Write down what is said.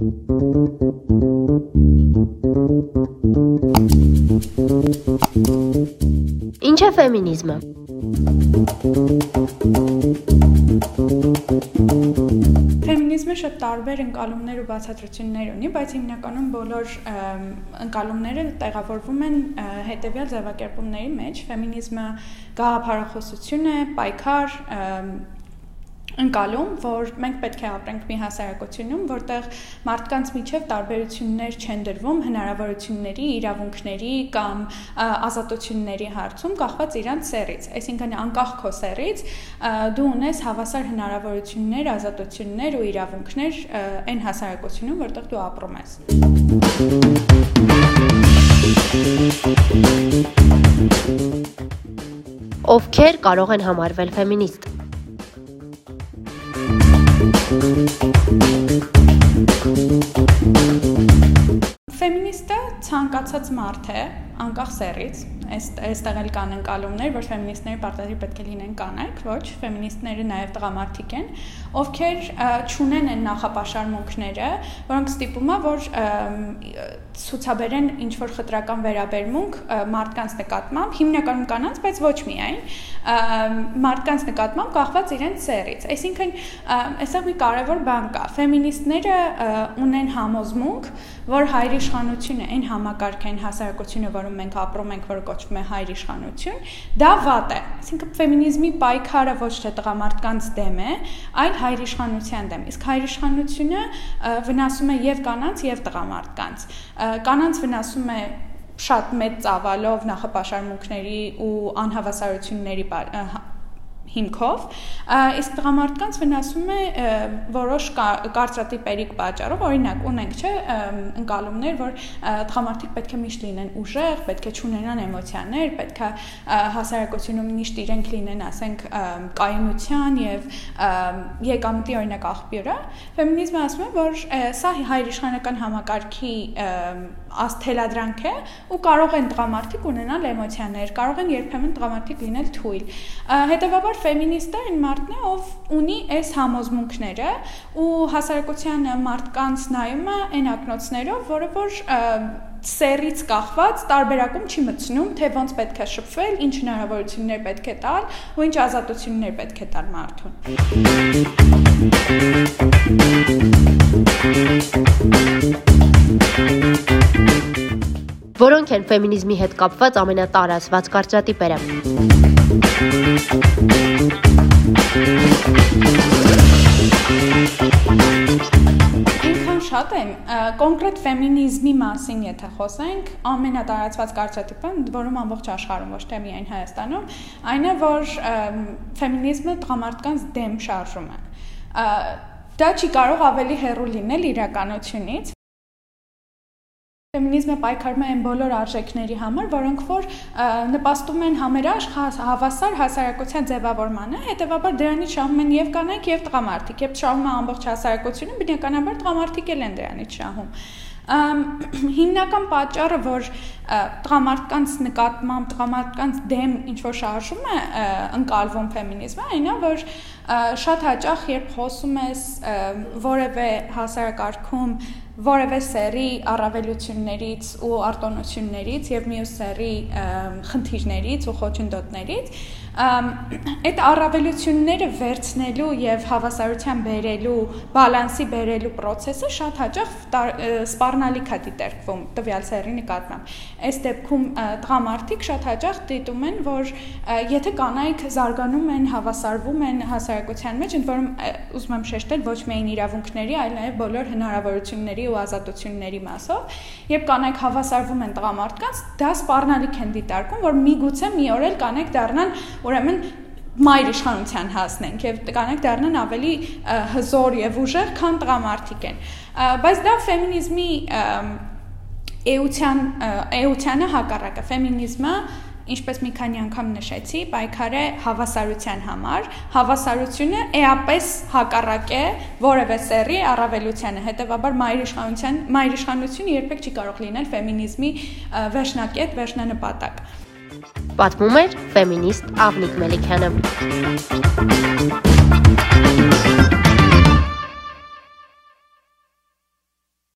Ինչ է ֆեմինիզմը։ Ֆեմինիզմը շատ տարբեր ընկալումներ ու բացատրություններ ունի, բայց հիմնականում բոլոր ընկալումները տեղավորվում են հետևյալ ձևակերպումների մեջ։ Ֆեմինիզմը գաղափարախոսություն է, պայքար, ընկալում, որ մենք պետք է ապրենք մի հասարակությունում, որտեղ մարդկանց միջև տարբերություններ չեն դրվում հնարավորությունների, իրավունքների կամ ազատությունների հարցում կախված իրանց սեռից։ Այսինքն անկախ քո սեռից դու ունես հավասար հնարավորություններ, ազատություններ ու իրավունքներ այն հասարակությունում, որտեղ դու ապրում ես։ Ովքեր կարող են համարվել ֆեմինիստ Ֆեմինիստը ցանկացած մարդ է, անկախ սեռից, այստեղ էլ կան ընկալումներ, որ ֆեմինիստների պարտադիր պետք է լինեն կանայք, ոչ, ֆեմինիստները նաև տղամարդիկ են, ովքեր ճունեն են նախապաշարմունքները, որոնք ստիպում է, որ ցուցաբերեն ինչ որ խտրական վերաբերմունք մարդկանց նկատմամբ, հիմնականում կանանց, բայց ոչ միայն, մարդկանց նկատմամբ կախված իրենց սեռից։ Այսինքն, այստեղ մի կարևոր բան կա։ Ֆեմինիստները ունեն համոզմունք, որ հայրիշխանությունը այն համակարգային հասարակությունը, որում մենք ապրում ենք, որը կոչվում է հայր իշխանություն, դա վատ է։ Այսինքն ֆեմինիզմի պայքարը ոչ թե տղամարդկանց դեմ է, այլ հայր իշխանության դեմ։ Իսկ հայր իշխանությունը վնասում է եւ կանանց եւ տղամարդկանց։ Կանանց վնասում է շատ մեծ ծավալով նախապաշարմունքների ու անհավասարությունների հիմքով, իսկ տղամարդկանց վնասում է որոշ կարծրատիպերիկ պատճառով, օրինակ ունենք, չէ, ընկալումներ, որ տղամարդիկ պետք է միշտ լինեն ուժեղ, պետք է ճանաչեն էմոցիաներ, պետք է հասարակությունում միշտ իրենք լինեն, ասենք, կայունության եւ եկամտի օրինակ աղբյուրը։ Ֆեմինիզմը ասում է, որ սա հայրիշխանական համակարգի ասթելադրանք է ու կարող են տղամարդիկ ունենալ էմոցիաներ, կարող են երբեմն տղամարդիկ լինել թույլ։ Հետևաբար ֆեմինիստը այն մարդն է, ով ունի այս համոզմունքները ու հասարակության մարդկանց նայում է այն ակնոցներով, որը որ սերից կախված տարբերակում չի մտցնում, թե ոնց պետք է շփվել, ինչ հնարավորություններ պետք է տալ ու ինչ ազատություններ պետք է տալ մարդուն։ Որոնք են ֆեմինիզմի հետ կապված ամենատարածված կարծրատիպերը։ շատ են կոնկրետ ֆեմինիզմի մասին, եթե խոսենք, ամենատարածված կարծրատիպը, որում ամբողջ աշխարհում, ոչ թե միայն Հայաստանում, այն է, որ ֆեմինիզմը տղամարդկանց դեմ շարժում է։ Դա չի կարող ավելի հեռու լինել իրականությունից, Ֆեմինիզմը պայքարում է այն բոլոր արժեքների համար, որոնք որ նպաստում են համերաշխ հավասար հասարակության ձևավորմանը, հետեւաբար դրանից շահում են եւ կանայք եւ տղամարդիկ, եւ շահում է ամբողջ հասարակությունը, բնականաբար տղամարդիկ էլ են դրանից շահում հիմնական պատճառը, որ տղամարդկանց նկատմամբ, տղամարդկանց դեմ ինչ որ շարժում է ընկալվում ֆեմինիզմը, այնն է, որ շատ հաճախ երբ խոսում ես որևէ հասարակարգում որևէ սերի առավելություններից ու արտոնություններից եւ մյուս սերի խնդիրներից ու խոչընդոտներից այդ առավելությունները վերցնելու եւ հավասարության բերելու, բալանսի բերելու process-ը շատ հաճախ սպառնալիք է դիտարկվում տվյալ սերի նկատմամբ։ Այս դեպքում տղամարդիկ շատ հաճախ դիտում են, որ եթե կանայք զարգանում են, հավասարվում են հասարակության մեջ, ընդ որում ուզում եմ շեշտել ոչ միայն իրավունքների, այլ նաեւ բոլոր հնարավորությունների ու ազատությունների մասով, երբ կանայք հավասարվում են տղամարդկանց, դա սպառնալիք են դիտարկում, որ միգուցե մի օր էլ կանայք դառնան ուրեմն մայր իշխանության հասնենք եւ կանայք դառնան ավելի հզոր եւ ուժեղ, քան տղամարդիկ են։ Բայց դա ֆեմինիզմի էության էությանը հակառակը ֆեմինիզմը ինչպես մի քանի անգամ նշեցի, պայքար է հավասարության համար։ Հավասարությունը էապես հակառակ է որևէ սերի առավելությանը։ Հետևաբար մայրիշխանության մայրիշխանությունը երբեք չի կարող լինել ֆեմինիզմի վերջնակետ, վերջնանպատակ։ Պատմում էր ֆեմինիստ Ավնիկ Մելիքյանը։